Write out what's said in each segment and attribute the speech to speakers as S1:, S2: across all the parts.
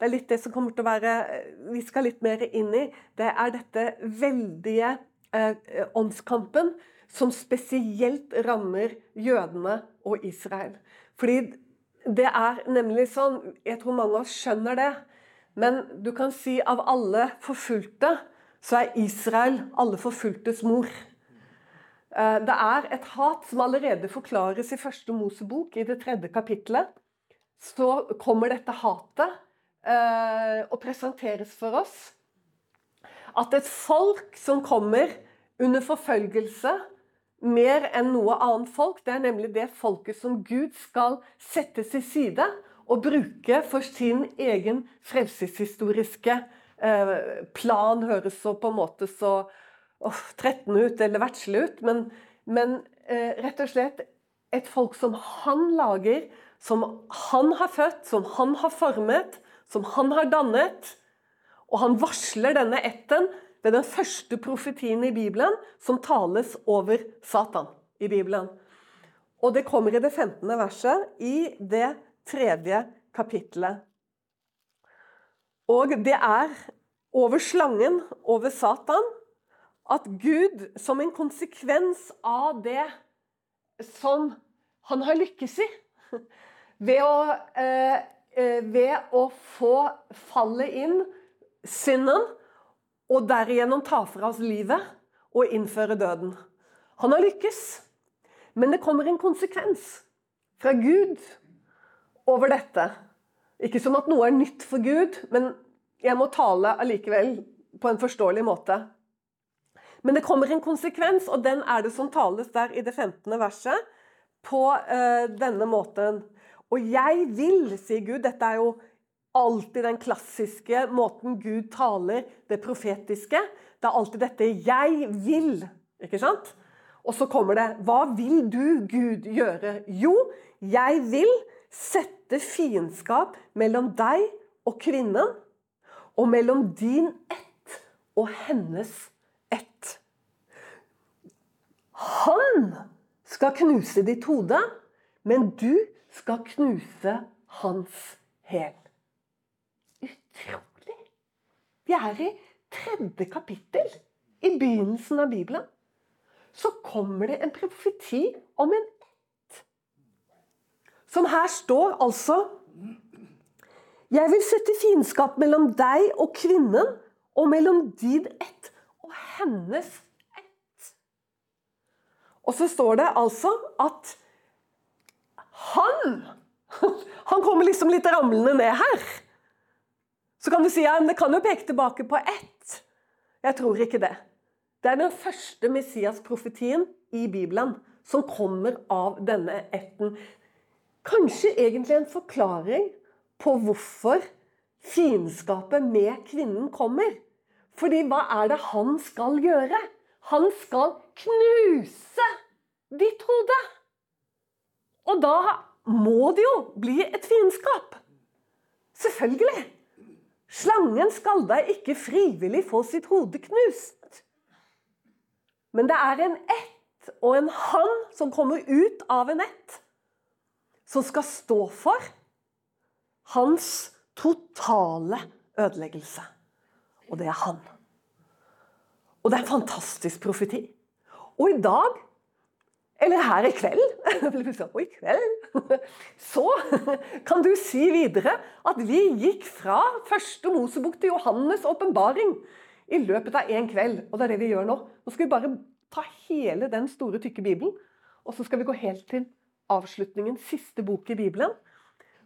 S1: det er litt det som kommer til å være Vi skal litt mer inn i. Det er dette veldige eh, åndskampen som spesielt rammer jødene og Israel. Fordi det er nemlig sånn Jeg tror mange av oss skjønner det. Men du kan si av alle forfulgte, så er Israel alle forfulgtes mor. Eh, det er et hat som allerede forklares i første Mosebok, i det tredje kapittelet. Så kommer dette hatet eh, og presenteres for oss. At et folk som kommer under forfølgelse mer enn noe annet folk, det er nemlig det folket som Gud skal sette til side og bruke for sin egen frelseshistoriske eh, plan, høres så på en måte så oh, 13 ut eller verdslig ut, men, men eh, rett og slett et folk som han lager, som han har født, som han har formet, som han har dannet. Og han varsler denne ætten ved den første profetien i Bibelen som tales over Satan i Bibelen. Og det kommer i det 15. verset i det tredje kapittelet. Og det er over slangen, over Satan, at Gud, som en konsekvens av det som han har lykkes i Ved å, eh, ved å få fallet inn, synden, og derigjennom ta fra oss livet og innføre døden. Han har lykkes, men det kommer en konsekvens fra Gud over dette. Ikke som at noe er nytt for Gud, men jeg må tale allikevel på en forståelig måte. Men det kommer en konsekvens, og den er det som tales der i det 15. verset, på uh, denne måten. Og jeg vil, sier Gud. Dette er jo alltid den klassiske måten Gud taler, det profetiske. Det er alltid dette 'jeg vil'. Ikke sant? Og så kommer det 'Hva vil du, Gud, gjøre?' Jo, jeg vil sette fiendskap mellom deg og kvinnen, og mellom din ett og hennes ett. Han skal knuse ditt hode, men du skal knuse hans hæl. Utrolig! Vi er i tredje kapittel, i begynnelsen av Bibelen. Så kommer det en profeti om en ett. Som her står altså Jeg vil sette fiendskap mellom deg og kvinnen, og mellom din ett og hennes ett. Og så står det altså at han Han kommer liksom litt ramlende ned her. Så kan du si ja, det kan jo peke tilbake på ett. Jeg tror ikke det. Det er den første Messias-profetien i Bibelen som kommer av denne ætten. Kanskje egentlig en forklaring på hvorfor fiendskapet med kvinnen kommer. Fordi hva er det han skal gjøre? Han skal knuse ditt hode! Og da må det jo bli et fiendskap. Selvfølgelig. Slangen skal da ikke frivillig få sitt hode knust. Men det er en ett og en han som kommer ut av en ett, som skal stå for hans totale ødeleggelse. Og det er han. Og det er en fantastisk profeti. Og i dag eller her i kveld. Og i kveld Så kan du si videre at vi gikk fra første Mosebok til Johannes' åpenbaring i løpet av én kveld. Og det er det vi gjør nå. Nå skal vi bare ta hele den store, tykke Bibelen, og så skal vi gå helt til avslutningen, siste bok i Bibelen.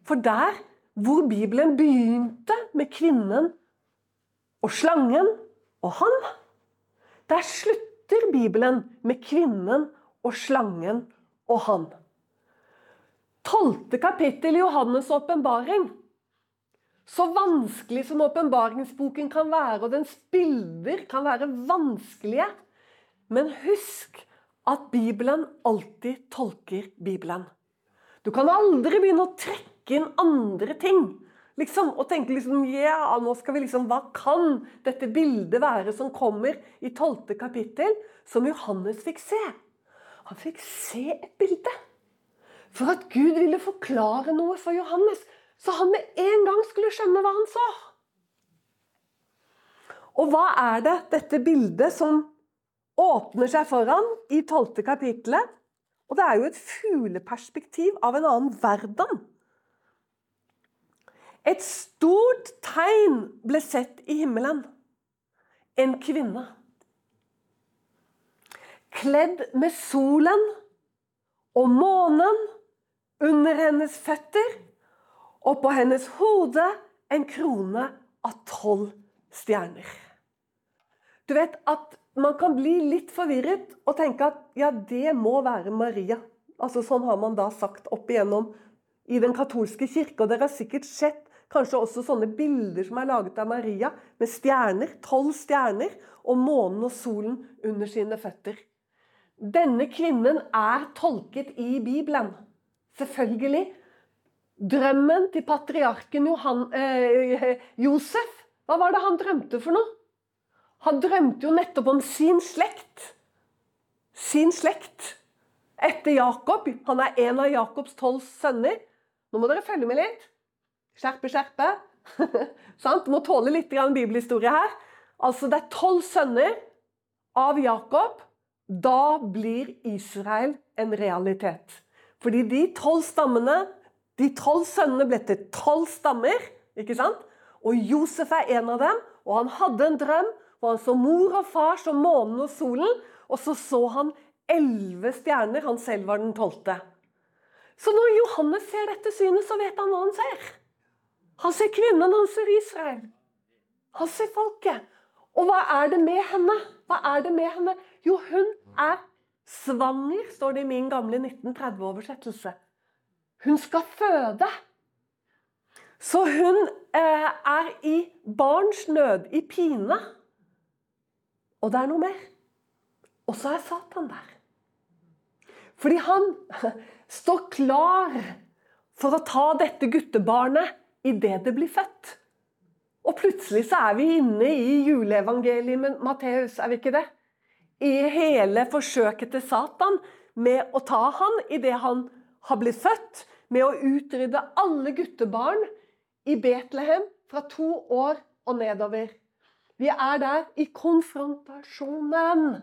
S1: For der hvor Bibelen begynte med kvinnen og slangen og han, der slutter Bibelen med kvinnen og slangen og han. Tolvte kapittel i Johannes' åpenbaring. Så vanskelig som åpenbaringsboken kan være, og dens bilder kan være vanskelige, men husk at Bibelen alltid tolker Bibelen. Du kan aldri begynne å trekke inn andre ting. Liksom, og tenke liksom, ja, nå skal vi liksom, Hva kan dette bildet være som kommer i tolvte kapittel, som Johannes fikk se? Han fikk se et bilde. For at Gud ville forklare noe for Johannes, Så han med en gang skulle skjønne hva han så. Og hva er det dette bildet som åpner seg foran i tolvte kapittelet? Og det er jo et fugleperspektiv av en annen verden. Et stort tegn ble sett i himmelen. En kvinne. Kledd med solen og månen under hennes føtter, og på hennes hode en krone av tolv stjerner. Du vet at man kan bli litt forvirret og tenke at ja, det må være Maria. Altså Sånn har man da sagt opp igjennom i den katolske kirke. Og dere har sikkert sett kanskje også sånne bilder som er laget av Maria, med stjerner, tolv stjerner, og månen og solen under sine føtter. Denne kvinnen er tolket i Bibelen. Selvfølgelig. Drømmen til patriarken Johan, eh, Josef, hva var det han drømte for noe? Han drømte jo nettopp om sin slekt. Sin slekt. Etter Jakob. Han er en av Jakobs tolv sønner. Nå må dere følge med litt. Skjerpe, skjerpe. Sant? Må tåle litt bibelhistorie her. Altså, det er tolv sønner av Jakob. Da blir Israel en realitet. Fordi de tolv stammene, de tolv sønnene ble til tolv stammer. ikke sant? Og Josef er en av dem, og han hadde en drøm Og han så mor og far som månen og solen, og så så han elleve stjerner. Han selv var den tolvte. Så når Johannes ser dette synet, så vet han hva han ser. Han ser kvinnen, han ser Israel. Han ser folket. Og hva er det med henne? Hva er det med henne? Jo, hun er svanger, står det i min gamle 1930-oversettelse. Hun skal føde. Så hun eh, er i barns nød, i pine. Og det er noe mer. Og så er Satan der. Fordi han står klar for å ta dette guttebarnet idet det blir født. Og plutselig så er vi inne i juleevangeliet med Matteus, er vi ikke det? I hele forsøket til Satan med å ta han idet han har blitt født, med å utrydde alle guttebarn i Betlehem fra to år og nedover. Vi er der i konfrontasjonen.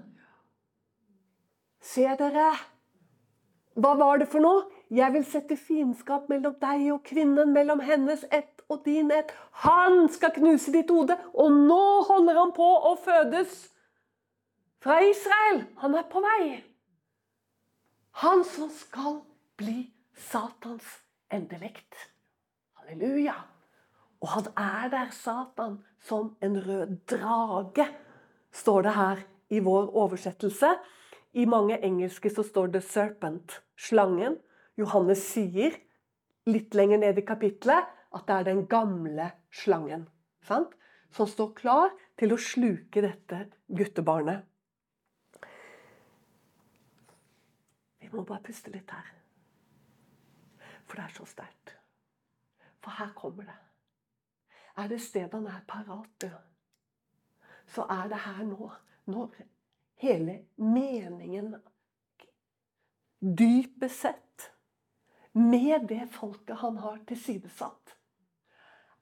S1: Se dere? Hva var det for noe? Jeg vil sette fiendskap mellom deg og kvinnen, mellom hennes ett og din ett. Han skal knuse ditt hode, og nå holder han på å fødes fra Israel. Han er på vei. Han som skal bli Satans endelekt. Halleluja. Og han er der, Satan, som en rød drage, står det her i vår oversettelse. I mange engelske så står det 'serpent', slangen. Johannes sier litt lenger ned i kapittelet at det er den gamle slangen. Sant? Som står klar til å sluke dette guttebarnet. Vi må bare puste litt her. For det er så sterkt. For her kommer det er det stedet han er parat. Så er det her nå, når hele meningen dypest sett med det folket han har tilsidesatt,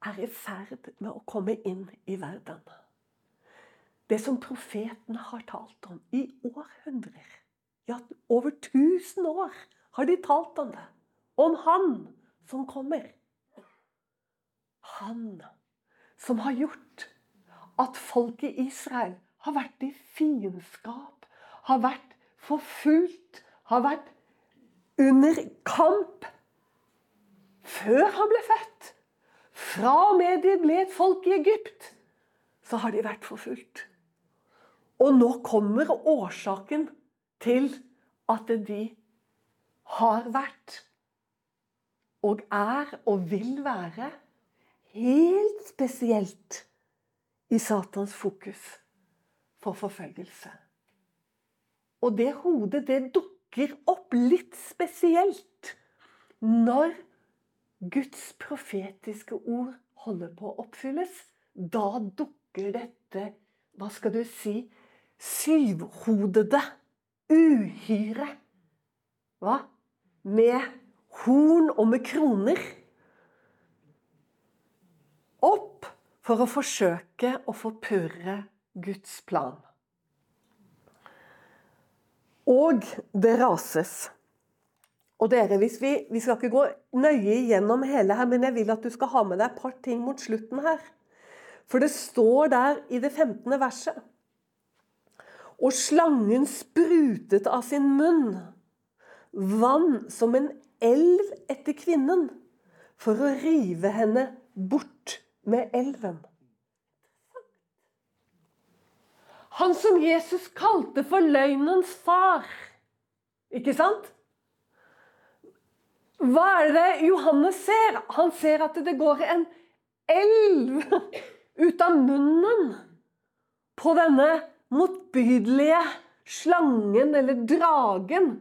S1: er i ferd med å komme inn i verden. Det som profetene har talt om i århundrer. Ja, over tusen år har de talt om det. Om Han som kommer. Han som har gjort at folket Israel har vært i fiendskap, har vært forfulgt, har vært under kamp før han ble født. Fra og med de ble et folk i Egypt, så har de vært forfulgt. Og nå kommer årsaken til at de har vært og er og vil være helt spesielt i Satans fokus for forfølgelse. Og det hodet, det dukker opp litt spesielt når Guds profetiske ord holder på å oppfylles. Da dukker dette, hva skal du si, syvhodede uhyre. Hva? Med horn og med kroner opp for å forsøke å forpurre Guds plan. Og det rases. Og dere, vi, vi skal ikke gå nøye igjennom hele her, men jeg vil at du skal ha med deg et par ting mot slutten her. For det står der i det 15. verset Og slangen sprutet av sin munn vann som en elv etter kvinnen, for å rive henne bort med elven. Han som Jesus kalte for løgnens far. Ikke sant? Hva er det Johannes ser? Han ser at det går en elv ut av munnen på denne motbydelige slangen eller dragen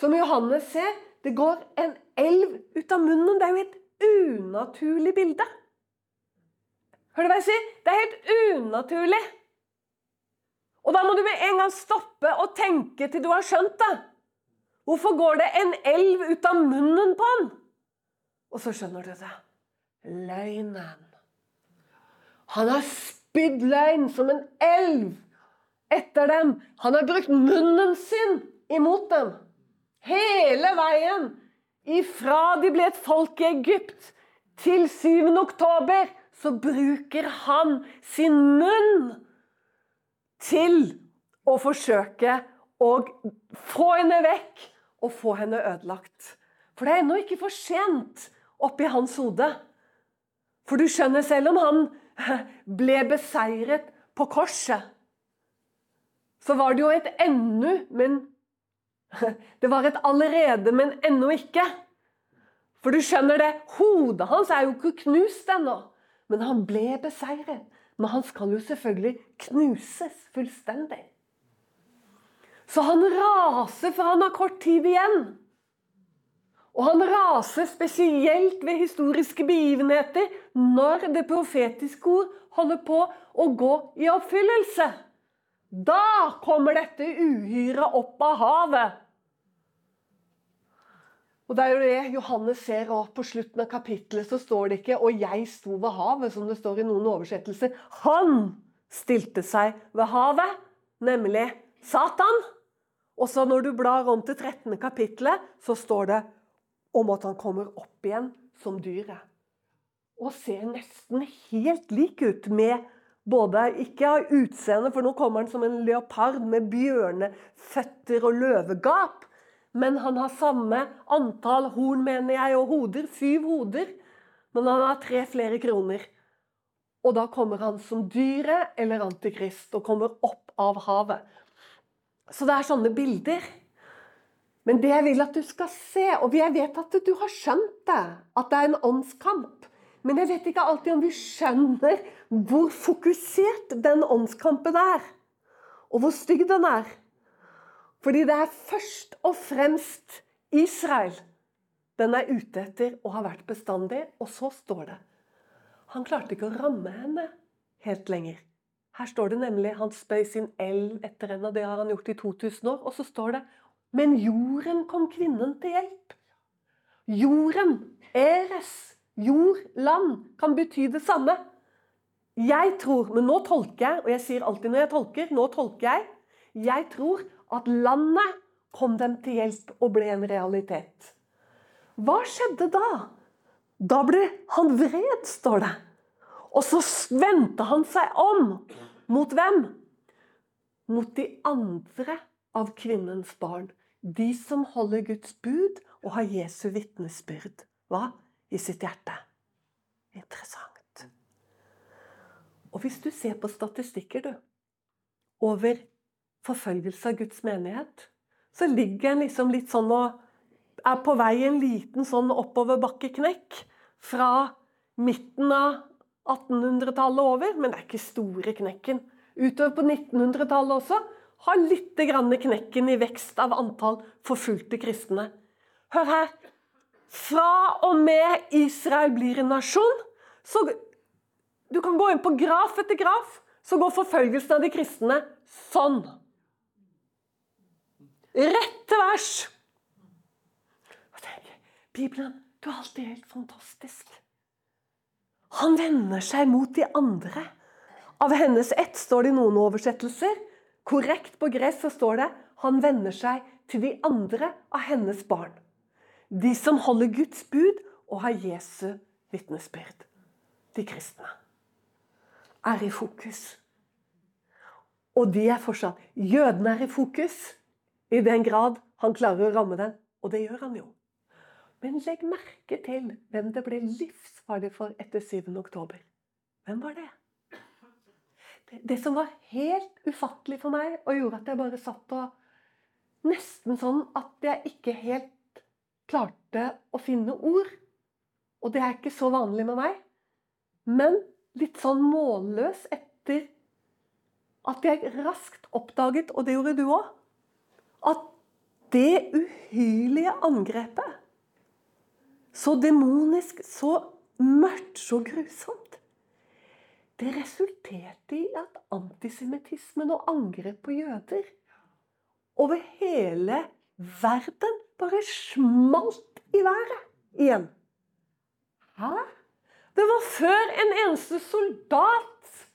S1: som Johannes ser. Det går en elv ut av munnen. Det er jo et unaturlig bilde. Hører du hva jeg sier? Det er helt unaturlig. Og da må du med en gang stoppe og tenke til du har skjønt det. Hvorfor går det en elv ut av munnen på han? Og så skjønner du det. Løgnen. Han har spydd løgn som en elv etter dem. Han har brukt munnen sin imot dem. Hele veien. Ifra de ble et folk i Egypt til 7. oktober, så bruker han sin munn til å forsøke å få henne vekk og få henne ødelagt. For det er ennå ikke for sent oppi hans hode. For du skjønner, selv om han ble beseiret på korset, så var det jo et ennå, men Det var et allerede, men ennå ikke. For du skjønner det, hodet hans er jo ikke knust ennå. Men han ble beseiret. Men han skal jo selvfølgelig knuses fullstendig. Så han raser, for han har kort tid igjen. Og han raser spesielt ved historiske begivenheter når det profetiske ord holder på å gå i oppfyllelse. Da kommer dette uhyret opp av havet. Og det er jo det Johannes ser og På slutten av kapittelet så står det ikke 'og jeg sto ved havet', som det står i noen oversettelser. Han stilte seg ved havet, nemlig Satan. Og så når du blar om til 13. kapittelet, så står det om at han kommer opp igjen som dyret. Og ser nesten helt lik ut med både Ikke av utseende, for nå kommer han som en leopard med bjørneføtter og løvegap men han har samme antall horn, mener jeg, og hoder. Syv hoder. Men han har tre flere kroner. Og da kommer han som dyret eller antikrist og kommer opp av havet. Så det er sånne bilder. Men det jeg vil at du skal se, og jeg vet at du har skjønt det, at det er en åndskamp. Men jeg vet ikke alltid om vi skjønner hvor fokusert den åndskampen er. Og hvor stygg den er. Fordi det er først og fremst Israel den er ute etter og har vært bestandig. Og så står det Han klarte ikke å ramme henne helt lenger. Her står det nemlig han spøy sin elv etter henne, og det har han gjort i 2000 år. Og så står det Men jorden kom kvinnen til hjelp. Jorden, Eres, jord, land, kan bety det samme. Jeg tror, men nå tolker jeg, og jeg sier alltid når jeg tolker, nå tolker jeg. Jeg tror at landet kom dem til hjelp og ble en realitet. Hva skjedde da? Da ble han vred, står det. Og så vendte han seg om. Mot hvem? Mot de andre av kvinnens barn. De som holder Guds bud og har Jesu vitnesbyrd. Hva? I sitt hjerte. Interessant. Og hvis du ser på statistikker, du, over forfølgelse av Guds menighet, så ligger en liksom litt sånn og er på vei en liten sånn oppoverbakkeknekk fra midten av 1800-tallet over, men det er ikke store knekken. Utover på 1900-tallet også har litt grann knekken i vekst av antall forfulgte kristne. Hør her. Fra og med Israel blir en nasjon, så Du kan gå inn på graf etter graf, så går forfølgelsen av de kristne sånn. Rett til vers. Og tenker, Bibelen, du er alltid helt fantastisk. Han vender seg mot de andre. Av hennes ett står det i noen oversettelser. Korrekt på gress så står det han vender seg til de andre av hennes barn. De som holder Guds bud og har Jesu vitnesbyrd. De kristne er i fokus. Og de er fortsatt Jødene er i fokus i den grad han klarer å ramme den. Og det gjør han jo. Men legg merke til hvem det ble livsfarlig for etter 7. oktober. Hvem var det? det? Det som var helt ufattelig for meg, og gjorde at jeg bare satt og Nesten sånn at jeg ikke helt klarte å finne ord. Og det er ikke så vanlig med meg. Men litt sånn målløs etter at jeg raskt oppdaget, og det gjorde du òg, at det uhyrlige angrepet Så demonisk, så mørkt, så grusomt. Det resulterte i at antisemittismen og angrep på jøder over hele verden bare smalt i været igjen. Hæ? Det var før en eneste soldat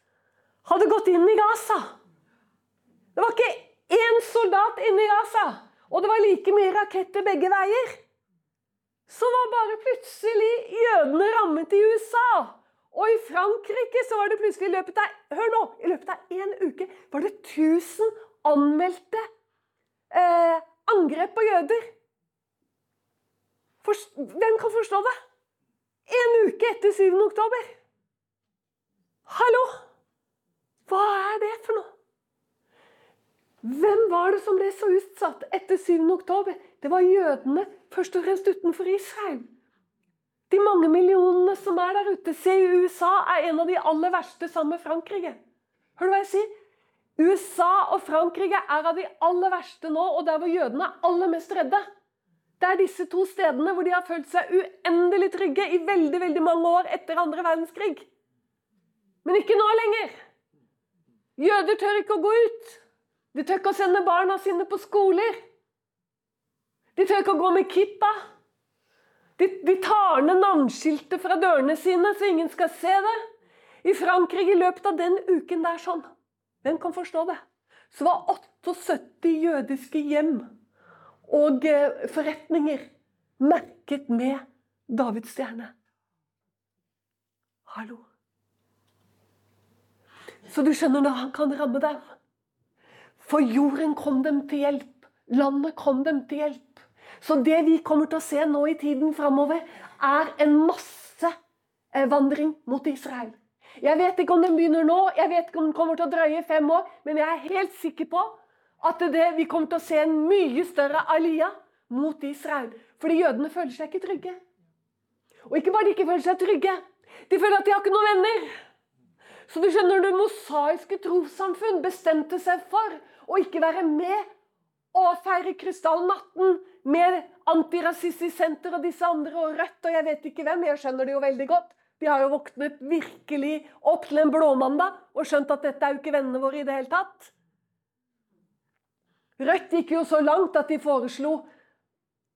S1: hadde gått inn i Gaza. Det var ikke én soldat inne i Gaza. Og det var like mye raketter begge veier. Så var bare plutselig jødene rammet i USA. Og i Frankrike så var det plutselig i løpet av hør nå, i løpet av én uke var det 1000 anmeldte eh, angrep på jøder. For, hvem kan forstå det? En uke etter 7. oktober. Hallo! Hva er det for noe? Hvem var det som ble så utsatt etter 7. oktober? Det var jødene, først og fremst utenfor Israel. De mange millionene som er der ute. Se, USA er en av de aller verste sammen med Frankrike. Hører du hva jeg sier? USA og Frankrike er av de aller verste nå, og der hvor jødene er aller mest redde. Det er disse to stedene hvor de har følt seg uendelig trygge i veldig veldig mange år etter andre verdenskrig. Men ikke nå lenger. Jøder tør ikke å gå ut. De tør ikke å sende barna sine på skoler. De tør ikke å gå med kippa. De, de tar ned navnskiltet fra dørene sine, så ingen skal se det. I Frankrike i løpet av den uken der sånn hvem kan forstå det? Så var 78 jødiske hjem og eh, forretninger merket med Davids stjerne. Hallo. Så du skjønner da han kan ramme dem. For jorden kom dem til hjelp. Landet kom dem til hjelp. Så det vi kommer til å se nå i tiden framover, er en massevandring mot Israel. Jeg vet ikke om den begynner nå, jeg vet ikke om den kommer til å drøye fem år, men jeg er helt sikker på at det, vi kommer til å se en mye større alia mot Israel. Fordi jødene føler seg ikke trygge. Og ikke bare de ikke føler seg trygge, de føler at de har ikke noen venner. Så du skjønner, det mosaiske trossamfunn bestemte seg for å ikke være med og feire krystallnatten med Antirasistisk Senter og disse andre og Rødt og jeg vet ikke hvem. Jeg skjønner det jo veldig godt. De har jo våknet virkelig opp til en blåmandag og skjønt at dette er jo ikke vennene våre i det hele tatt. Rødt gikk jo så langt at de foreslo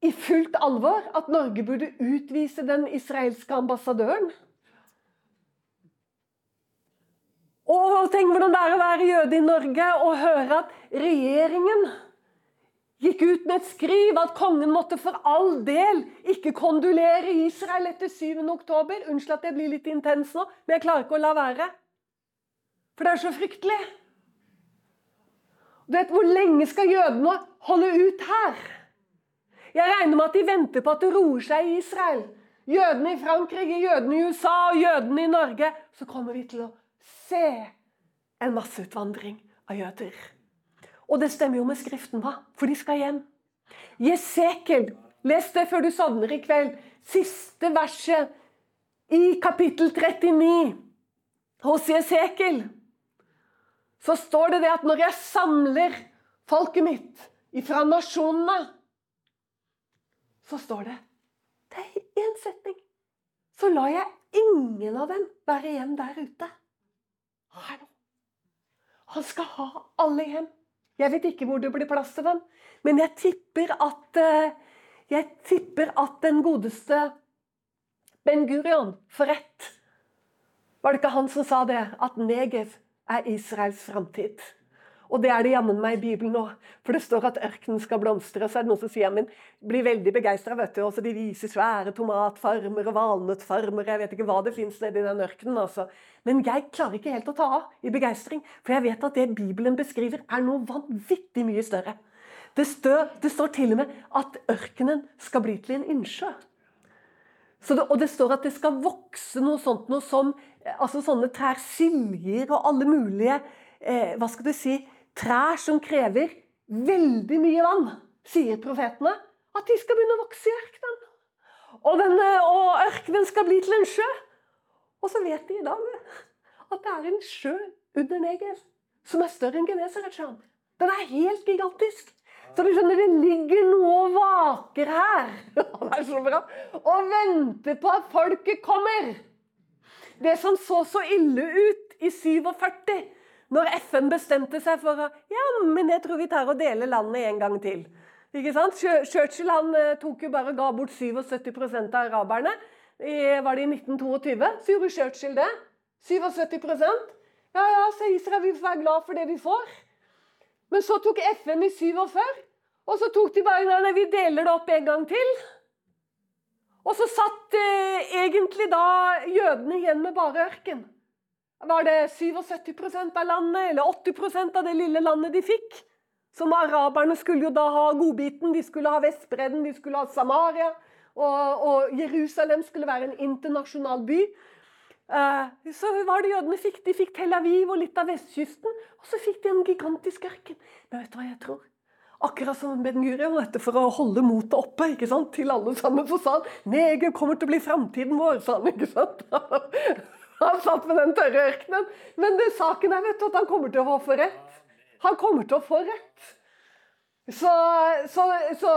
S1: i fullt alvor at Norge burde utvise den israelske ambassadøren. Og tenk hvordan det er å være jøde i Norge og høre at regjeringen gikk ut med et skriv at kongen måtte for all del ikke kondolere Israel etter 7. oktober. Unnskyld at jeg blir litt intens nå, men jeg klarer ikke å la være. For det er så fryktelig. Du vet, Hvor lenge skal jødene holde ut her? Jeg regner med at de venter på at det roer seg i Israel. Jødene i Frankrike, jødene i USA og jødene i Norge. Så kommer vi til å se en masseutvandring av jøder. Og det stemmer jo med Skriften, da, for de skal hjem. Jesekel, les det før du sovner i kveld. Siste verset i kapittel 39 hos Jesekel. Så står det det at når jeg samler folket mitt ifra nasjonene, så står det Det er én setning. Så lar jeg ingen av dem være igjen der ute. Hallo. Han skal ha alle hjem. Jeg vet ikke hvor det blir plass til dem. Men jeg tipper at, eh, jeg tipper at den godeste Ben Gurion får rett Var det ikke han som sa det? At Negev er Israels framtid. Og det er det jammen meg i Bibelen nå. For det står at ørkenen skal blomstre. Og så er det noen som sier men blir veldig begeistra. Og de viser svære tomatfarmer og valnøttfarmer. Jeg vet ikke hva det fins nedi den ørkenen. altså. Men jeg klarer ikke helt å ta av i begeistring. For jeg vet at det Bibelen beskriver, er noe vanvittig mye større. Det står, det står til og med at ørkenen skal bli til en innsjø. Det, og det står at det skal vokse noe sånt noe som altså sånne trær, siljer og alle mulige eh, hva skal du si, trær som krever veldig mye vann, sier profetene, at de skal begynne å vokse i ørkenen. Og, den, og ørkenen skal bli til en sjø. Og så vet de i dag at det er en sjø under Negev som er større enn Genesaretsjøen. Den er helt gigantisk. Så du skjønner, det ligger noe og vaker her. Det er så bra. Og venter på at folket kommer. Det som så så ille ut i 47, når FN bestemte seg for å Ja, men jeg tror vi tar og deler landet en gang til. Ikke sant? Churchill han eh, tok jo bare og ga bort 77% av araberne. Var det i 1922? Så gjorde Churchill det. 77% Ja ja, så Israel vil være glad for det vi får. Men så tok FN i 47, og så tok de bare Nei, vi deler det opp en gang til. Og så satt eh, egentlig da jødene igjen med bare ørken. Var det 77% av landet, eller 80% av det lille landet de fikk? Som araberne skulle jo da ha godbiten. De skulle ha Vestbredden, de skulle ha Samaria. Og, og Jerusalem skulle være en internasjonal by. Uh, så var det jødene fikk. De fikk Tel Aviv og litt av vestkysten. Og så fikk de en gigantisk ørken. Men vet du hva jeg tror? Akkurat som Ben Gurion, for å holde motet oppe ikke sant? til alle sammen, så sa han Neger kommer til å bli framtiden vår, sa han. ikke sant? Han satt med den tørre ørkenen. Men det, saken er vet du, at han kommer til å få rett. Han kommer til å få rett. Så, så, så,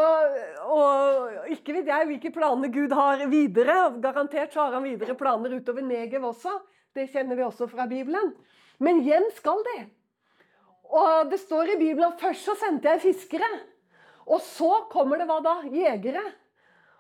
S1: Og ikke vet jeg hvilke planer Gud har videre. Garantert så har han videre planer utover Negev også. Det kjenner vi også fra Bibelen. Men hjem skal det. Og det står i Bibelen at først så sendte jeg fiskere. Og så kommer det hva da? Jegere.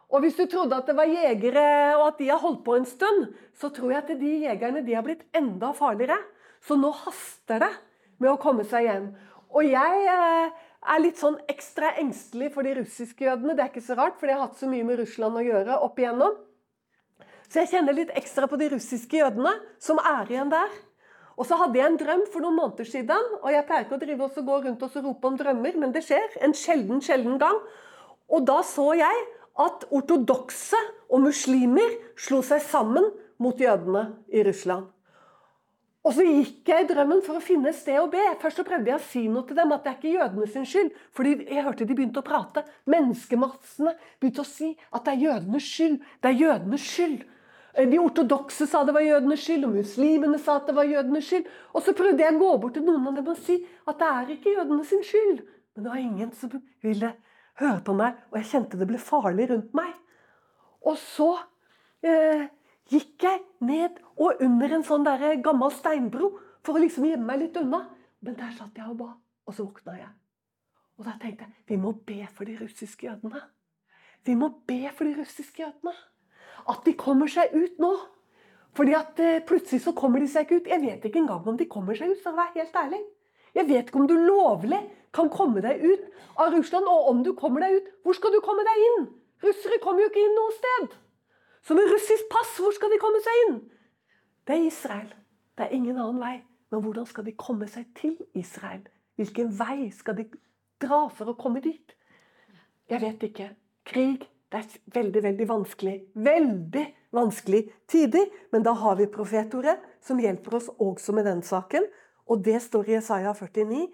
S1: Og hvis du trodde at det var jegere, og at de har holdt på en stund, så tror jeg at de jegerne de har blitt enda farligere. Så nå haster det med å komme seg hjem. Og jeg eh, er litt sånn ekstra engstelig for de russiske jødene. Det er ikke så rart, for de har hatt så mye med Russland å gjøre opp igjennom. Så jeg kjenner litt ekstra på de russiske jødene som er igjen der. Og så hadde jeg en drøm for noen måneder siden, og jeg pleier ikke å drive og gå rundt og rope om drømmer, men det skjer en sjelden, sjelden gang. Og da så jeg at ortodokse og muslimer slo seg sammen mot jødene i Russland. Og så gikk jeg i drømmen for å finne et sted å be. Først så prøvde jeg å si noe til dem, at det er ikke jødene sin skyld. Fordi jeg hørte de begynte å prate. Menneskemassene begynte å si at det er jødenes skyld. Det er jødenes skyld. De ortodokse sa det var jødenes skyld, og muslimene sa at det var jødenes skyld. Og så prøvde jeg å gå bort til noen av dem og si at det er ikke jødene sin skyld. Men det var ingen som ville høre han meg, og jeg kjente det ble farlig rundt meg. Og så eh, gikk jeg ned og under en sånn der gammel steinbro for å liksom gjemme meg litt unna. Men der satt jeg og ba, og så våkna jeg. Og da tenkte jeg vi må be for de russiske jødene. Vi må be for de russiske jødene. At de kommer seg ut nå. Fordi at eh, plutselig så kommer de seg ikke ut. Jeg vet ikke engang om de kommer seg ut, for å være helt ærlig. Jeg vet ikke om du lovlig kan komme deg ut av Russland. Og om du kommer deg ut, hvor skal du komme deg inn? Russere kommer jo ikke inn noe sted. Så med russisk pass, hvor skal de komme seg inn? Det er Israel. Det er ingen annen vei. Men hvordan skal de komme seg til Israel? Hvilken vei skal de dra for å komme dit? Jeg vet ikke. Krig det er veldig, veldig vanskelig. Veldig vanskelig tider. Men da har vi profetordet, som hjelper oss også med den saken. Og det står i Jesaja 49.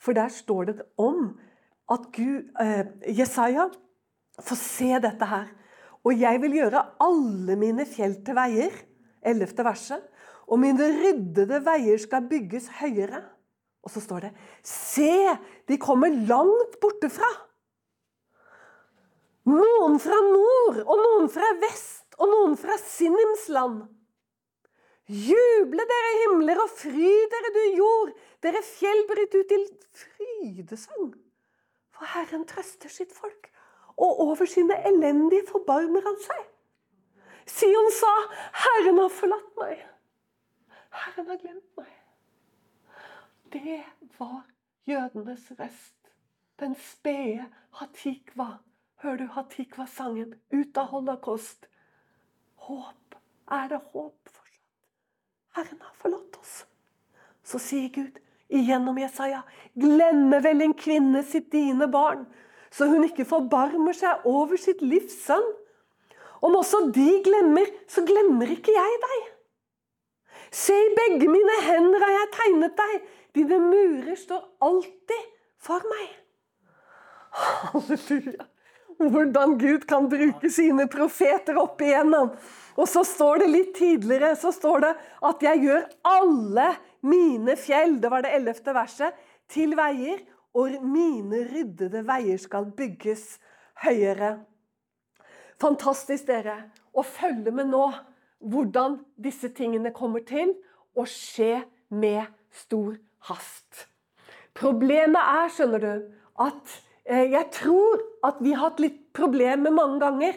S1: For der står det om at Gud, eh, Jesaja får se dette her. Og jeg vil gjøre alle mine fjell til veier. 11. verset. Og mine ryddede veier skal bygges høyere. Og så står det Se, de kommer langt bortefra. Noen fra nord, og noen fra vest, og noen fra Sinims land. Juble, dere himler, og fry dere, du jord. Dere fjell, bryt ut til frydesang. For Herren trøster sitt folk, og over sine elendige forbarmer han seg. Sion sa, 'Herren har forlatt meg'. Herren har glemt meg. Det var jødenes røst. Den spede Hatikva. Hører du Hatikva-sangen? Ut av holocaust. Håp. Er det håp fortsatt? Herren har forlatt oss. Så sier Gud igjennom Jesaja, glemmer vel en kvinne sitt dine barn, så hun ikke forbarmer seg over sitt livs sønn? Om også de glemmer, så glemmer ikke jeg deg. Se, i begge mine hender har jeg tegnet deg. Dine murer står alltid for meg. Halleluja. Hvordan Gud kan bruke sine profeter opp igjennom. Og så står det litt tidligere så står det at 'jeg gjør alle mine fjell', det var det ellevte verset, 'til veier', og mine ryddede veier skal bygges høyere. Fantastisk, dere, å følge med nå hvordan disse tingene kommer til å skje med stor hast. Problemet er, skjønner du, at Eh, jeg tror at vi har hatt litt problemer mange ganger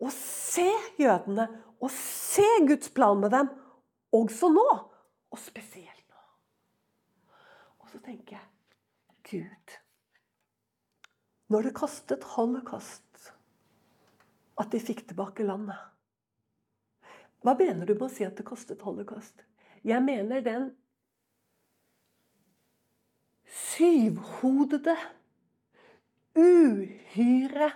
S1: å se jødene og se Guds plan med dem, også nå. Og spesielt nå. Og så tenker jeg Gud Når det kostet holocaust at de fikk tilbake landet Hva mener du med å si at det kostet holocaust? Jeg mener den syvhodede uhyre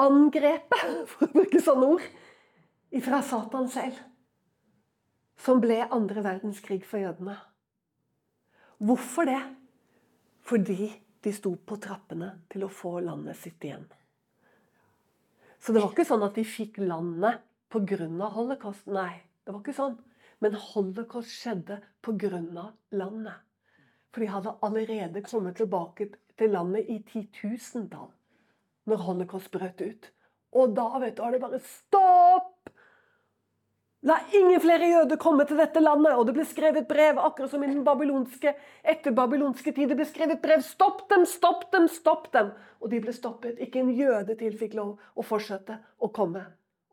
S1: angrepet, for å bruke sånne ord, ifra Satan selv. Som ble andre verdenskrig for jødene. Hvorfor det? Fordi de sto på trappene til å få landet sitt igjen. Så det var ikke sånn at de fikk landet pga. holocaust. Nei, det var ikke sånn. Men holocaust skjedde pga. landet. For de hadde allerede kommet tilbake til landet i titusentall når holocaust brøt ut. Og da vet du, var det bare stopp! La ingen flere jøder komme til dette landet! Og det ble skrevet brev, akkurat som i den babylonske, etter babylonske tid. Det ble skrevet brev. Stopp dem, stopp dem, stopp dem! Og de ble stoppet. Ikke en jøde til fikk lov å fortsette å komme.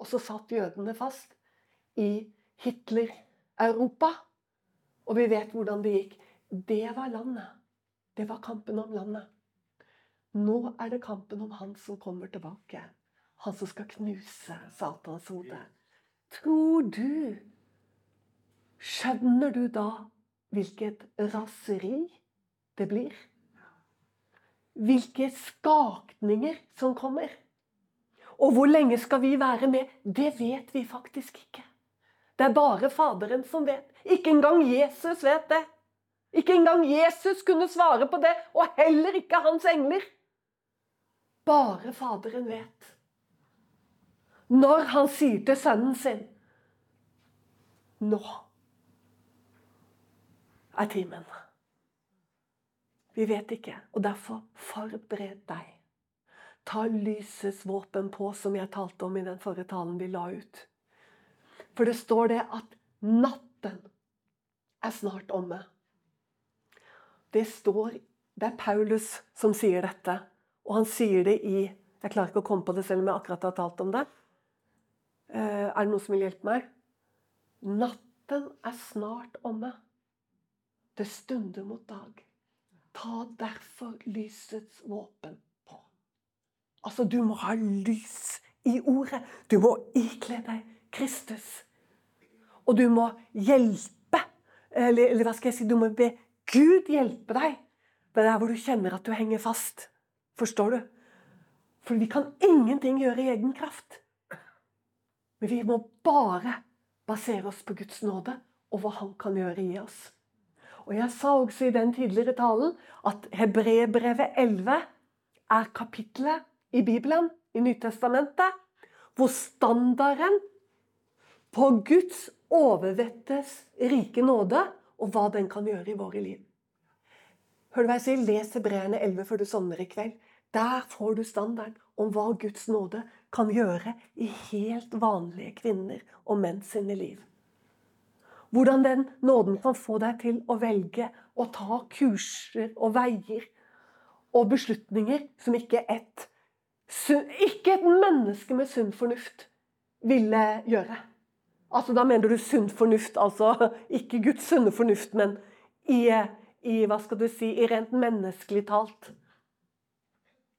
S1: Og så satt jødene fast i Hitler-Europa. Og vi vet hvordan det gikk. Det var landet. Det var kampen om landet. Nå er det kampen om han som kommer tilbake. Han som skal knuse Satans hode. Tror du Skjønner du da hvilket raseri det blir? Hvilke skakninger som kommer? Og hvor lenge skal vi være med? Det vet vi faktisk ikke. Det er bare Faderen som vet. Ikke engang Jesus vet det. Ikke engang Jesus kunne svare på det, og heller ikke hans engler. Bare Faderen vet. Når han sier til sønnen sin Nå er timen. Vi vet ikke, og derfor forbered deg. Ta lysets våpen på, som jeg talte om i den forrige talen vi la ut. For det står det at natten er snart omme. Det står Det er Paulus som sier dette. Og han sier det i Jeg klarer ikke å komme på det selv om jeg akkurat har talt om det. Eh, er det noe som vil hjelpe meg? Natten er snart omme. Det stunder mot dag. Ta derfor lysets våpen på. Altså, du må ha lys i ordet. Du må ikle deg Kristus. Og du må hjelpe. Eller, eller hva skal jeg si? Du må be Gud hjelpe deg det er der hvor du kjenner at du henger fast. Forstår du? For vi kan ingenting gjøre i egen kraft. Men vi må bare basere oss på Guds nåde og hva Han kan gjøre i oss. Og Jeg sa også i den tidligere talen at Hebrebrevet 11 er kapitlet i Bibelen, i Nytestamentet, hvor standarden på Guds overvettes rike nåde og hva den kan gjøre i våre liv. Hør du hva jeg sier? Les Hebreerne 11 før du sovner i kveld. Der får du standarden om hva Guds nåde kan gjøre i helt vanlige kvinner og menn sine liv. Hvordan den nåden kan få deg til å velge å ta kurser og veier og beslutninger som ikke et, ikke et menneske med sunn fornuft ville gjøre. Altså, Da mener du sunn fornuft, altså ikke Guds sunne fornuft, men i, i hva skal du si, i rent menneskelig talt.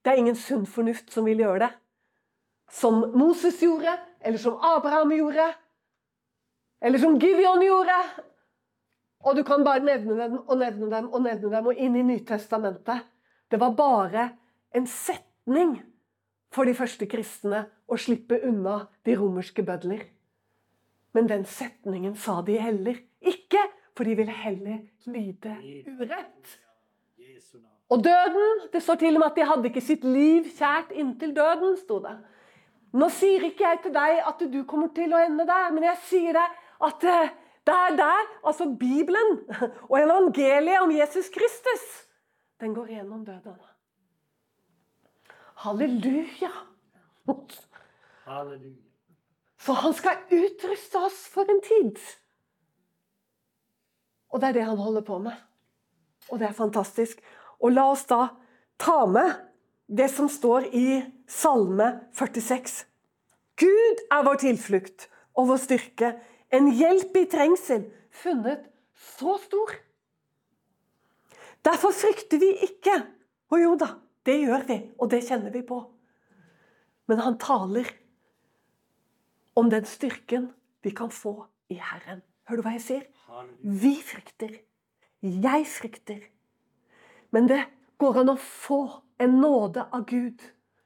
S1: Det er ingen sunn fornuft som vil gjøre det. Som Moses gjorde, eller som Abraham gjorde, eller som Gideon gjorde. Og du kan bare nevne dem og nevne dem og nevne dem, og inn i Nytestamentet. Det var bare en setning for de første kristne å slippe unna de romerske bødler. Men den setningen sa de heller ikke, for de ville heller lyde urett. Og døden Det står til og med at de hadde ikke sitt liv kjært inntil døden. sto det. Nå sier ikke jeg til deg at du kommer til å ende der, men jeg sier deg at eh, det er der, altså Bibelen og evangeliet om Jesus Kristus, den går gjennom døden. Halleluja!
S2: Halleluja.
S1: Så han skal utruste oss for en tid. Og det er det han holder på med. Og det er fantastisk. Og la oss da ta med det som står i Salme 46. Gud er vår tilflukt og vår styrke, en hjelp i trengsel, funnet så stor. Derfor frykter vi ikke. Og jo da, det gjør vi, og det kjenner vi på. Men han taler om den styrken vi kan få i Herren. Hører du hva jeg sier? Vi frykter. Jeg frykter. Men det går an å få en nåde av Gud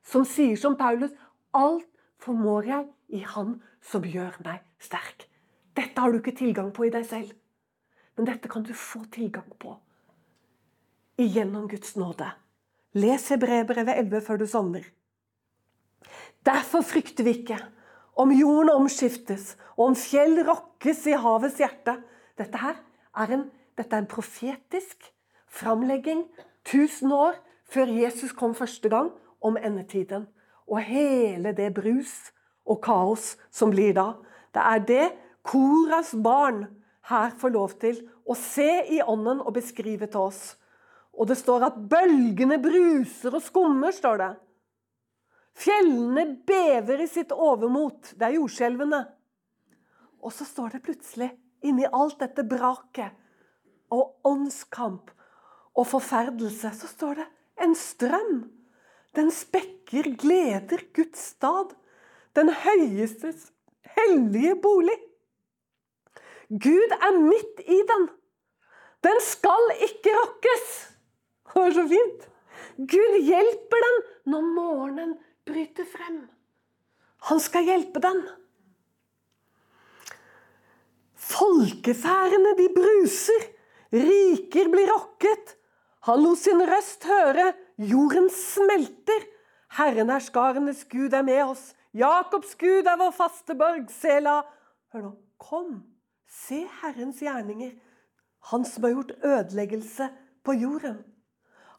S1: som sier som Paulus Alt formår jeg i Han som gjør meg sterk. Dette har du ikke tilgang på i deg selv, men dette kan du få tilgang på igjennom Guds nåde. Les Hebrevbrevet 11 før du sovner. Derfor frykter vi ikke om jorden omskiftes, og om fjell rokkes i havets hjerte. Dette her er en, dette er en profetisk framlegging 1000 år før Jesus kom første gang, om endetiden. Og hele det brus og kaos som blir da. Det er det Koras barn her får lov til å se i ånden og beskrive til oss. Og det står at bølgene bruser og skummer, står det. Fjellene bever i sitt overmot. Det er jordskjelvene. Og så står det plutselig, inni alt dette braket og åndskamp og forferdelse, så står det en strøm. Den spekker gleder Guds stad. Den høyestes hellige bolig. Gud er midt i den. Den skal ikke rokkes. Det var så fint. Gud hjelper den når morgenen bryter frem. Han skal hjelpe den. Folkefærene, de bruser. Riker blir rokket. Han lot sin røst høre. Jorden smelter. Herren er skarenes Gud er med oss. Jakobs Gud er vår faste borg. Sela. Hør nå. Kom, se Herrens gjerninger. Han som har gjort ødeleggelse på jorden.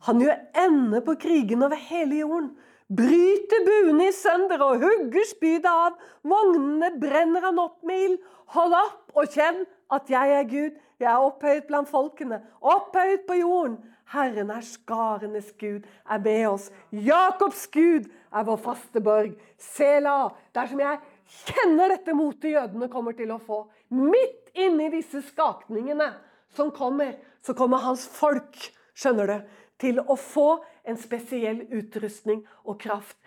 S1: Han gjør ende på krigen over hele jorden. Bryter buene i sønder og hugger spydet av. Vognene brenner han opp med ild. Hold opp og kjenn at jeg er Gud. Jeg er opphøyet blant folkene, opphøyet på jorden. Herren er skarenes Gud, er med oss. Jakobs Gud er vår faste borg. Sela. Dersom jeg kjenner dette motet jødene kommer til å få, midt inni disse skakningene som kommer, så kommer hans folk, skjønner du, til å få en spesiell utrustning og kraft.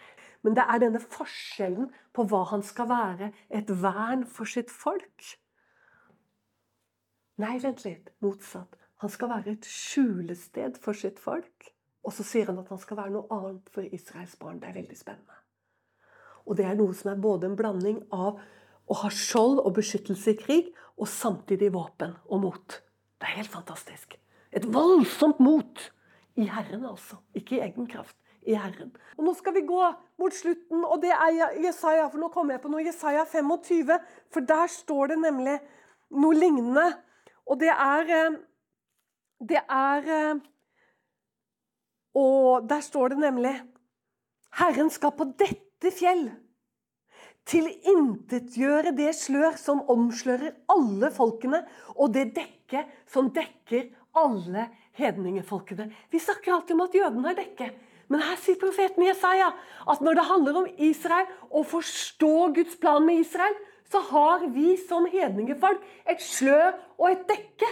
S1: Men det er denne forskjellen på hva han skal være, et vern for sitt folk. Nei, vent litt. Motsatt. Han skal være et skjulested for sitt folk. Og så sier han at han skal være noe annet for Israels barn. Det er veldig spennende. Og det er noe som er både en blanding av å ha skjold og beskyttelse i krig, og samtidig våpen og mot. Det er helt fantastisk. Et voldsomt mot i Herren, altså. Ikke i egen kraft. I Herren. Og Nå skal vi gå mot slutten, og det er Jesaja, for nå kommer jeg på noe. Jesaja 25, for der står det nemlig noe lignende. Og det er Det er Og der står det nemlig Herren skal på dette fjell tilintetgjøre det slør som omslører alle folkene, og det dekke som dekker alle hedningefolkene. Vi snakker alltid om at jødene har dekket. Men her sier profeten Jesaja at når det handler om Israel, å forstå Guds plan med Israel, så har vi som hedningefolk et slør og et dekke.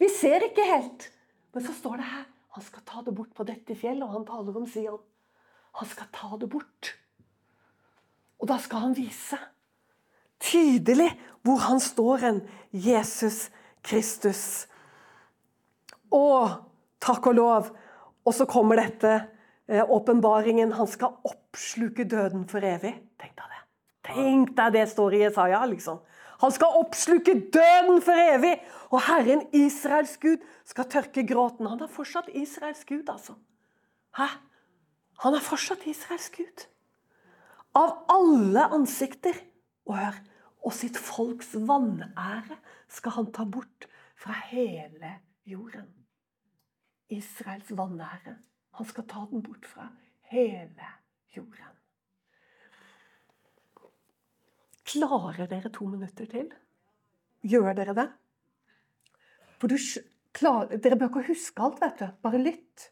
S1: Vi ser ikke helt. Men så står det her han skal ta det bort på dette fjellet, og han taler om Sion. Han skal ta det bort. Og da skal han vise tydelig hvor han står hen. Jesus Kristus. Å, takk og lov. Og så kommer dette eh, åpenbaringen. Han skal oppsluke døden for evig. Tenk deg det. Tenk deg det står i Jesaja, liksom. Han skal oppsluke døden for evig! Og Herren, Israels Gud, skal tørke gråten. Han er fortsatt Israels Gud, altså. Hæ? Han er fortsatt Israels Gud. Av alle ansikter. Og hør, og sitt folks vanære skal han ta bort fra hele jorden. Israels vanære. Han skal ta den bort fra hele jorden. Klarer dere to minutter til? Gjør dere det? For du, klar, Dere bør ikke huske alt, vet du. Bare lytt.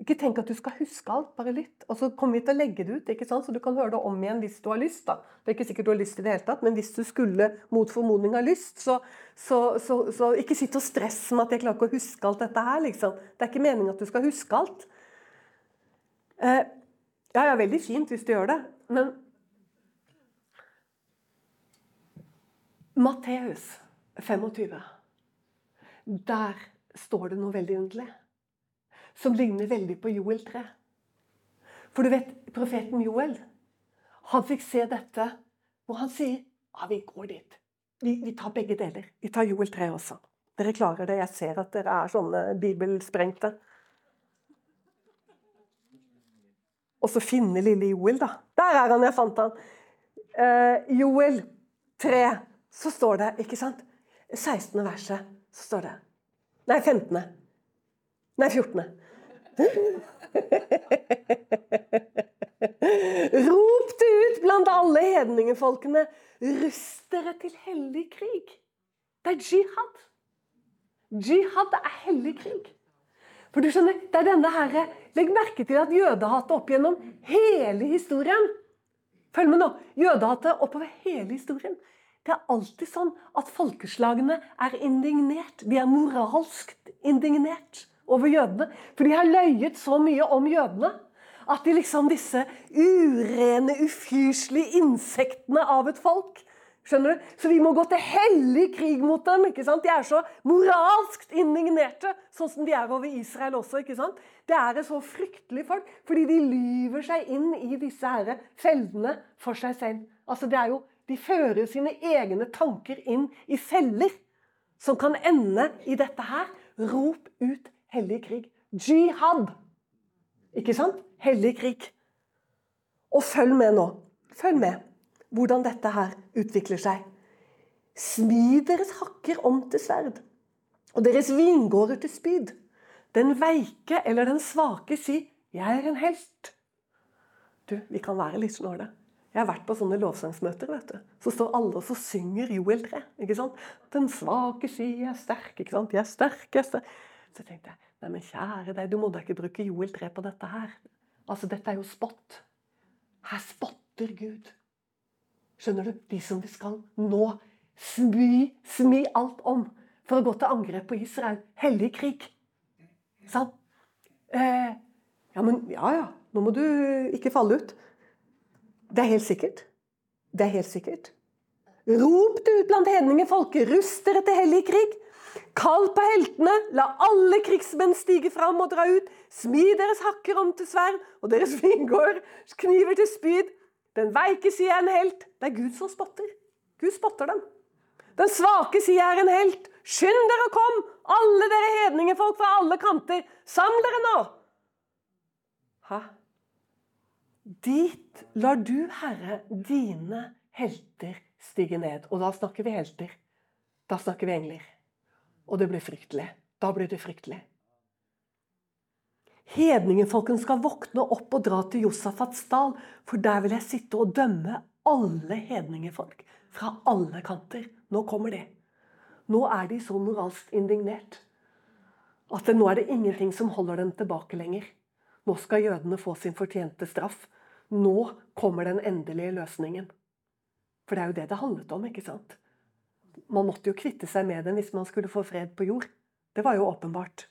S1: Ikke tenk at du skal huske alt, bare lytt. Og så kommer vi til å legge det ut, ikke sant? så du kan høre det om igjen hvis du har lyst. da. Det er ikke sikkert du har lyst i det hele tatt, men hvis du skulle mot formodning ha lyst, så, så, så, så ikke sitt og stress med at jeg klarer ikke å huske alt dette her. liksom. Det er ikke meningen at du skal huske alt. Eh, ja, ja, veldig fint hvis du gjør det, men Matteus 25. Der står det noe veldig underlig som ligner veldig på Joel 3. For du vet, profeten Joel han fikk se dette, hvor han sier ja, vi går dit. Vi, vi tar begge deler. Vi tar Joel 3 også. Dere klarer det. Jeg ser at dere er sånne bibelsprengte. Og så finne lille Joel, da. Der er han, jeg fant han. Eh, Joel 3, så står det, ikke sant 16. verset, så står det Nei, 15. Nei, 14. Rop det ut blant alle hedningefolkene. Rust dere til hellig krig. Det er jihad. Jihad er hellig krig. For du skjønner, det er denne herre Legg merke til at jødehatet opp gjennom hele historien Følg med nå. Jødehatet oppover hele historien. Det er alltid sånn at folkeslagene er indignert. De er moralsk indignert over jødene. For de har løyet så mye om jødene at de liksom disse urene, ufyselige insektene av et folk Skjønner du? Så vi må gå til hellig krig mot dem. ikke sant? De er så moralsk indignerte, sånn som de er over Israel også. ikke sant? Det er et så fryktelig folk, fordi de lyver seg inn i disse her feldene for seg selv. Altså, det er jo, De fører sine egne tanker inn i feller som kan ende i dette her. Rop ut hellig krig. Jihad. Ikke sant? Hellig krig. Og følg med nå. Følg med hvordan dette her utvikler seg. Smi deres hakker om til sverd, og deres vingårder til spyd. Den veike eller den svake si 'Jeg er en helt'. Du, vi kan være litt snåle. Jeg har vært på sånne lovsangsmøter. vet du. Så står alle og så synger Joel 3. ikke sant? Den svake sier er sterk'. ikke sant? 'Jeg er sterk', jeg er sterk. Så tenkte jeg nei, men kjære deg, du må da ikke bruke Joel 3 på dette her. Altså, Dette er jo spott. Her spotter Gud. Skjønner du? De som vi skal nå smi, smi alt om for å gå til angrep på Israel. Hellig krig. Sånn? Eh, ja, men ja, ja. Nå må du ikke falle ut. Det er helt sikkert. Det er helt sikkert. Rop det ut blant hedningefolket. Rust dere til hellig krig. Kall på heltene, la alle krigsmenn stige fram og dra ut. Smi deres hakker om til sverd, og deres vingård kniver til spyd. Den veike sier er en helt. Det er Gud som spotter. Gud spotter dem. Den svake sier er en helt. Skynd dere og kom, alle dere hedningefolk fra alle kanter. Saml dere nå! Hæ? Dit lar du, Herre, dine helter stige ned. Og da snakker vi helter. Da snakker vi engler. Og det blir fryktelig. Da blir det fryktelig. Hedningefolken skal våkne opp og dra til Josafats dal, for der vil jeg sitte og dømme alle hedningefolk. Fra alle kanter. Nå kommer det. Nå er de så moralsk indignert at nå er det ingenting som holder dem tilbake lenger. Nå skal jødene få sin fortjente straff. Nå kommer den endelige løsningen. For det er jo det det handlet om. ikke sant? Man måtte jo kvitte seg med den hvis man skulle få fred på jord. Det var jo åpenbart.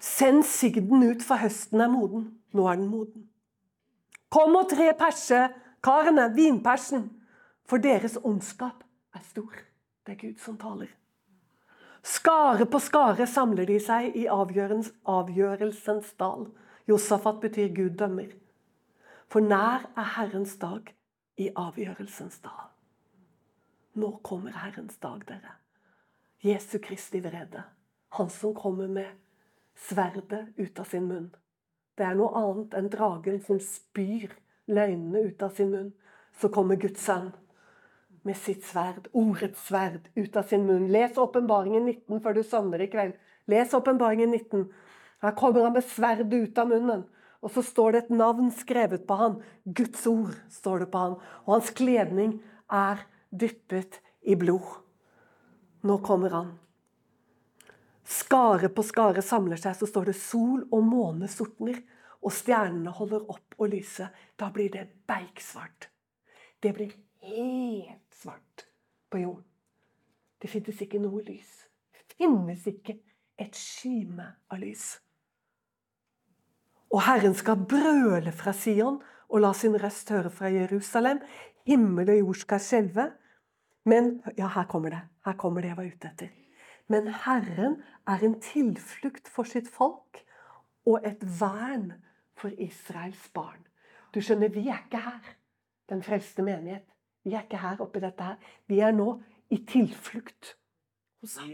S1: Send sigden ut, for høsten er moden. Nå er den moden. Kom og tre persekarene, vinpersen, for deres ondskap er stor. Det er Gud som taler. Skare på skare samler de seg i avgjørelsens dal. Josafat betyr Gud dømmer. For nær er Herrens dag i avgjørelsens dal. Nå kommer Herrens dag, dere. Jesu Kristi vrede. Han som kommer med sverdet ut av sin munn. Det er noe annet enn dragen som spyr løgnene ut av sin munn. Så kommer Guds sønn med sitt sverd, ordets sverd, ut av sin munn. Les Åpenbaringen 19 før du sovner i kveld. Les Åpenbaringen 19. Her kommer han med sverdet ut av munnen. Og så står det et navn skrevet på han. Guds ord står det på han. Og hans kledning er dyppet i blod. Nå kommer han. Skare på skare samler seg, så står det sol og måne sortner. Og stjernene holder opp å lyse. Da blir det beiksvart. Det blir helt svart på jorden. Det finnes ikke noe lys. Det finnes ikke et skyme av lys. Og Herren skal brøle fra Sion og la sin røst høre fra Jerusalem. Himmel og jord skal skjelve. Men Ja, her kommer det. Her kommer det jeg var ute etter. Men Herren er en tilflukt for sitt folk og et vern for Israels barn. Du skjønner, vi er ikke her, den frelste menighet. Vi er ikke her oppi dette her. Vi er nå i tilflukt hos ham.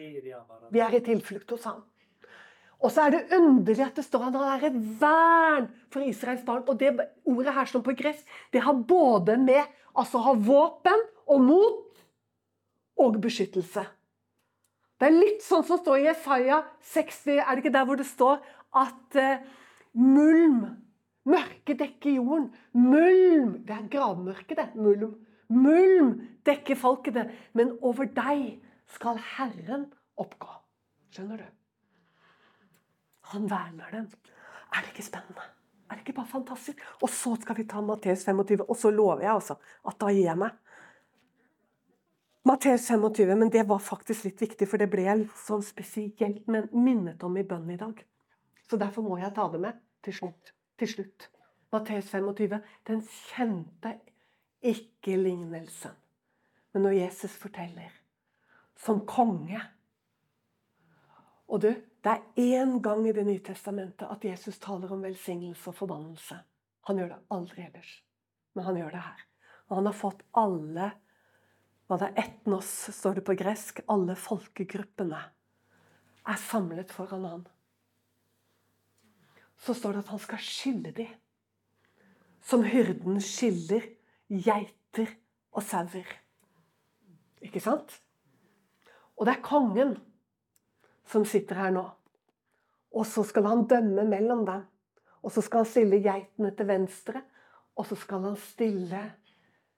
S1: Vi er i tilflukt hos ham. Og så er det underlig at det står at han er et vern for Israels barn. Og det ordet her som på gress, det har både med altså ha våpen og mot og beskyttelse. Det er litt sånn som står i Jesaja 60, er det ikke der hvor det står at uh, mulm Mørket dekker jorden. Mulm Det er gravmørke, det. Mulm. Mulm dekker folkene, men over deg skal Herren oppgå. Skjønner du? Han verner den. Er det ikke spennende? Er det ikke bare fantastisk? Og så skal vi ta Matteus 25, og så lover jeg altså at da gir jeg meg. Matteus 25, men det var faktisk litt viktig, for det ble jeg så sånn spesielt minnet om i bønnen i dag. Så derfor må jeg ta det med til slutt. Til slutt. Matteus 25, den kjente ikke lignelsen. Men når Jesus forteller som konge Og du, det er én gang i Det nye testamentet at Jesus taler om velsignelse og forbannelse. Han gjør det aldri ellers. Men han gjør det her. Og han har fått alle hva det er etnos, står det på gresk. Alle folkegruppene er samlet foran han. Så står det at han skal skille dem. Som hyrden skiller geiter og sauer. Ikke sant? Og det er kongen som sitter her nå. Og så skal han dømme mellom dem. Og så skal han stille geitene til venstre, og så skal han stille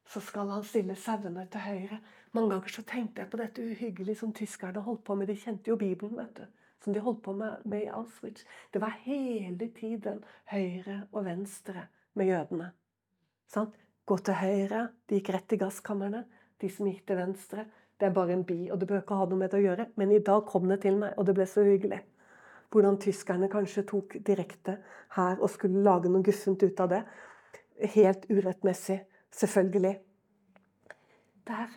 S1: så skal han stille sauene til høyre. Mange ganger så tenkte jeg på dette uhyggelige som tyskerne holdt på med. De kjente jo Bibelen, vet du. Som de holdt på med, med i Auschwitz. Det var hele tiden høyre og venstre med jødene. Sant? Gå til høyre. De gikk rett i gasskamrene. De som gikk til venstre. Det er bare en bi, og det bør ikke ha noe med det å gjøre. Men i dag kom det til meg, og det ble så hyggelig. Hvordan tyskerne kanskje tok direkte her og skulle lage noe guffent ut av det. Helt urettmessig, selvfølgelig. Der.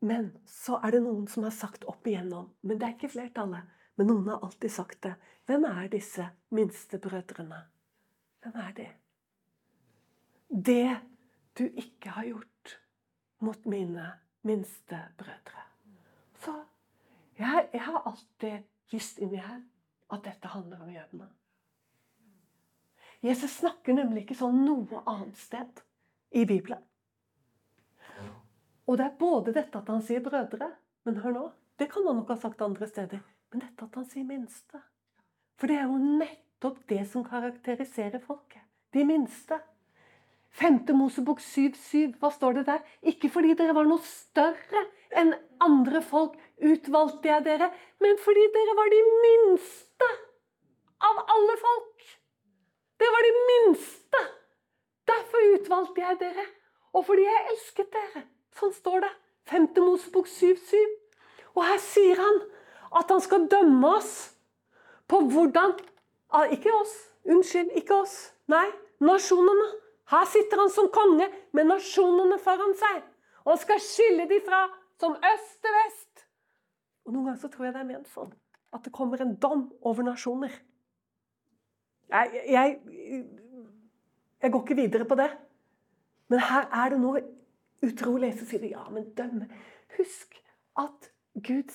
S1: Men så er det noen som har sagt opp igjennom, men det er ikke flertallet. Men noen har alltid sagt det. Hvem er disse minste brødrene? Hvem er de? Det du ikke har gjort mot mine minste brødre. Så jeg, jeg har alltid visst inni her at dette handler om jødene. Jesus snakker nemlig ikke sånn noe annet sted i Bibelen. Og det er både dette at han sier 'brødre', men hør nå, det kan han nok ha sagt andre steder, men dette at han sier 'minste'. For det er jo nettopp det som karakteriserer folket. De minste. 5. Mosebok 7,7. Hva står det der? Ikke fordi dere var noe større enn andre folk, utvalgte jeg dere, men fordi dere var de minste av alle folk. Dere var de minste. Derfor utvalgte jeg dere. Og fordi jeg elsket dere. Sånn står det. 5. Mosebok 7,7. Og her sier han at han skal dømme oss på hvordan ah, Ikke oss. Unnskyld, ikke oss. Nei, nasjonene. Her sitter han som konge med nasjonene foran seg. Og han skal skille de fra som øst til vest. Og Noen ganger så tror jeg det er ment sånn at det kommer en dom over nasjoner. Jeg, jeg, jeg går ikke videre på det. Men her er det noe utrolig. Så sier de ja, men dømme Husk at Gud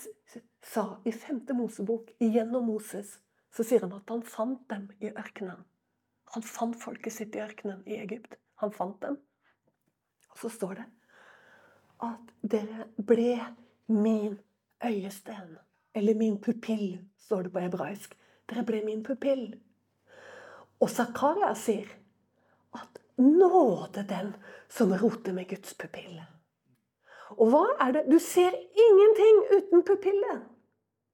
S1: sa i 5. Mosebok gjennom Moses så sier han at han fant dem i ørkenen. Han fant folket sitt i ørkenen i Egypt. Han fant dem. Og så står det at dere ble min øyesten. Eller min pupill, står det på hebraisk. Dere ble min pupill. Og Zakaria sier at nåde den som roter med Guds pupill. Og hva er det? Du ser ingenting uten pupillet.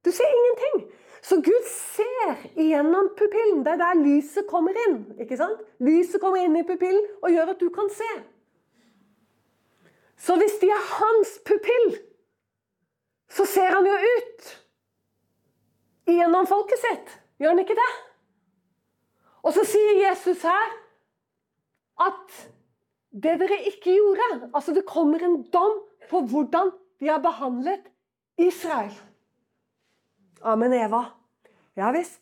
S1: Du ser ingenting. Så Gud ser igjennom pupillen. Det er der lyset kommer inn. ikke sant? Lyset kommer inn i pupillen og gjør at du kan se. Så hvis de er hans pupill, så ser han jo ut gjennom folket sitt. Gjør han ikke det? Og så sier Jesus her at det dere ikke gjorde Altså, det kommer en dom på hvordan de har behandlet Israel. Amen, Eva. Ja visst.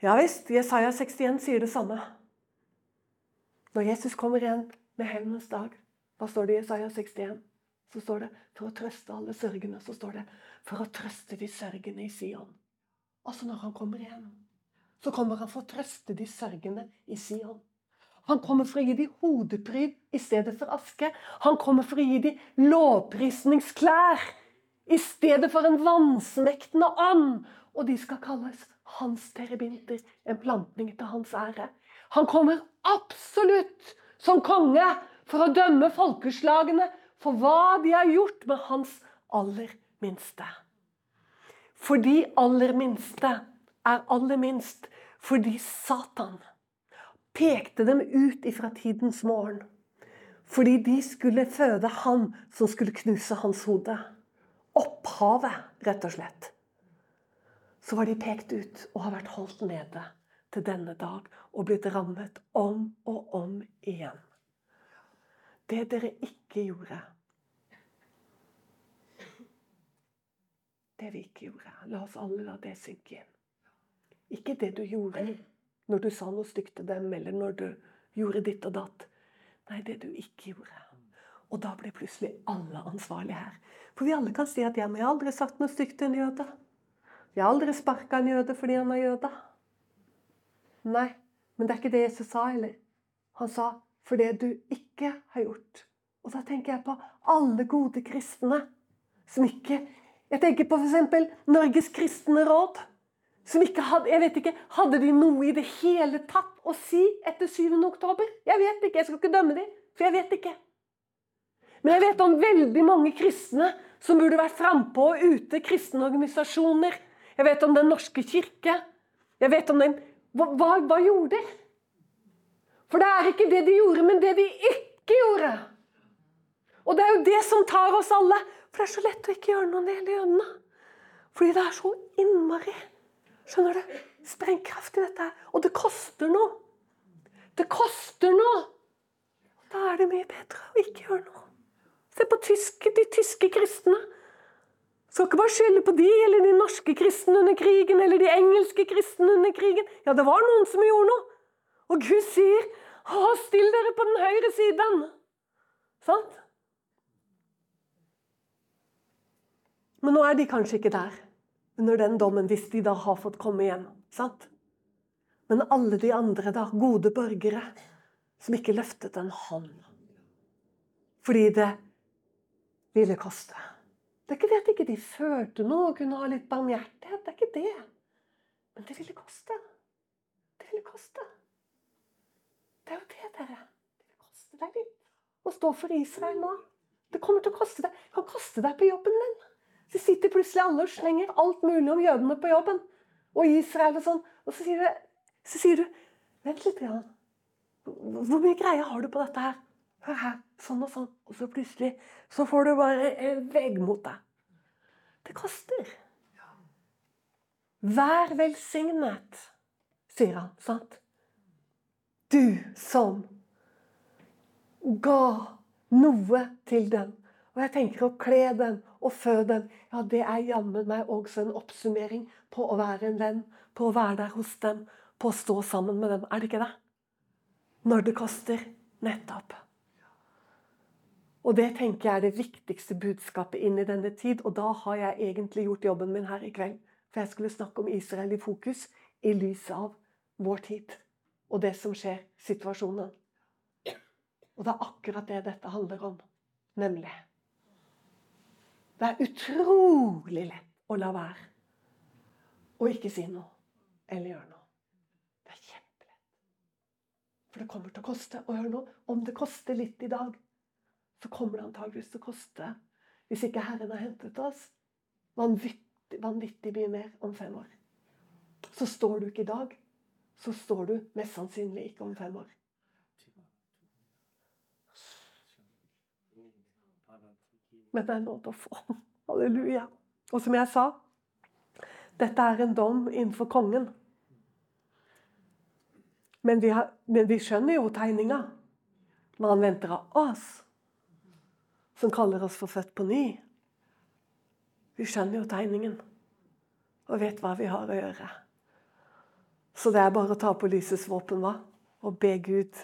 S1: Ja visst. Jesaja 61 sier det samme. Når Jesus kommer igjen med hevnens dag, hva står det i Jesaja 61? Så står det for å trøste alle sørgende. Så står det for å trøste de sørgende i Sion. Altså når han kommer igjen, så kommer han for å trøste de sørgende i Sion. Han kommer for å gi dem hodepryd i stedet for aske. Han kommer for å gi dem lovprisningsklær i stedet for en vannsmektende ånd. Og de skal kalles hans terebinter, en plantning til hans ære. Han kommer absolutt som konge for å dømme folkeslagene for hva de har gjort med hans aller minste. For de aller minste er aller minst fordi Satan pekte dem ut ifra tidens morgen. Fordi de skulle føde han som skulle knuse hans hode. Opphavet, rett og slett. Så var de pekt ut og har vært holdt nede til denne dag og blitt rammet om og om igjen. Det dere ikke gjorde Det vi ikke gjorde. La oss alle la det synke inn. Ikke det du gjorde når du sa noe stygt til dem, eller når du gjorde ditt og datt. Nei, det du ikke gjorde. Og da ble plutselig alle ansvarlige her. For vi alle kan si at jeg har aldri sagt noe stygt til en jøde. Jeg har aldri sparka en jøde fordi han var jøde. Nei, men det er ikke det Jesus sa heller. Han sa 'for det du ikke har gjort'. Og da tenker jeg på alle gode kristne som ikke Jeg tenker på f.eks. Norges kristne råd. Som ikke hadde jeg vet ikke, Hadde de noe i det hele tatt å si etter 7. oktober? Jeg vet ikke. Jeg skal ikke dømme dem, for jeg vet ikke. Men jeg vet om veldig mange kristne som burde vært frampå og ute. Kristne organisasjoner. Jeg vet om Den norske kirke. Jeg vet om den Hva, hva, hva gjorde de? For det er ikke det de gjorde, men det de ikke gjorde. Og det er jo det som tar oss alle. For det er så lett å ikke gjøre noe nede i øynene. Fordi det er så innmari Skjønner du? Sprengkraft i dette. Og det koster noe. Det koster noe. Da er det mye bedre å ikke gjøre noe. Se på tyske, de tyske kristne. Skal ikke bare skylde på de eller de norske kristne under krigen eller de engelske kristne under krigen. Ja, det var noen som gjorde noe. Og Gud sier, 'Å, still dere på den høyre siden'. Sant? Men nå er de kanskje ikke der under den dommen, hvis de da har fått komme igjen. Sant? Men alle de andre, da, gode borgere, som ikke løftet en hånd fordi det ville kaste. Det er ikke det at de ikke følte noe og kunne ha litt barmhjertighet. Det er ikke det. Men det ville koste. Det ville koste. Det er jo det, dere. Det vil koste deg litt å stå for Israel nå. Det kommer til å koste deg. Det kan koste deg på jobben din. Så sitter plutselig alle og slenger alt mulig om jødene på jobben. Og Israel og sånn. Og så sier du, så sier du Vent litt. Jan. Hvor mye greie har du på dette her? Her. Sånn og sånn. Og så plutselig så får du bare en vegg mot deg. Det koster. Vær velsignet, sier han. Sant? Du som ga noe til den. Og jeg tenker å kle den og fø den, ja, det er jammen meg også en oppsummering på å være en venn, på å være der hos dem, på å stå sammen med dem. Er det ikke det? Når det koster. Nettopp. Og det tenker jeg er det viktigste budskapet inn i denne tid. Og da har jeg egentlig gjort jobben min her i kveld. For jeg skulle snakke om Israel i fokus i lys av vår tid og det som skjer, situasjonen. Og det er akkurat det dette handler om. Nemlig Det er utrolig lett å la være å ikke si noe eller gjøre noe. Det er kjempelett. For det kommer til å koste. Og hør nå, om det koster litt i dag, så kommer det antageligvis til å koste, hvis ikke Herren har hentet oss, vanvittig, vanvittig mye mer om fem år. Så står du ikke i dag, så står du mest sannsynlig ikke om fem år. Men det er nåde å få. Halleluja. Og som jeg sa, dette er en dom innenfor kongen. Men vi, har, men vi skjønner jo tegninga når han venter av oss, som kaller oss for født på ny. Vi skjønner jo tegningen og vet hva vi har å gjøre. Så det er bare å ta på lysets våpen hva? og be Gud.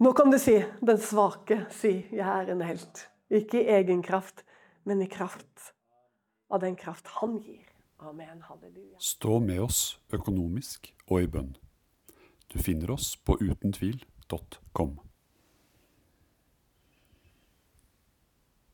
S1: Nå kan du si, den svake, si 'jeg er en helt'. Ikke i egen kraft, men i kraft av den kraft Han gir. Amen. Halleluja.
S2: Stå med oss økonomisk og i bønn. Du finner oss på utentvil.com.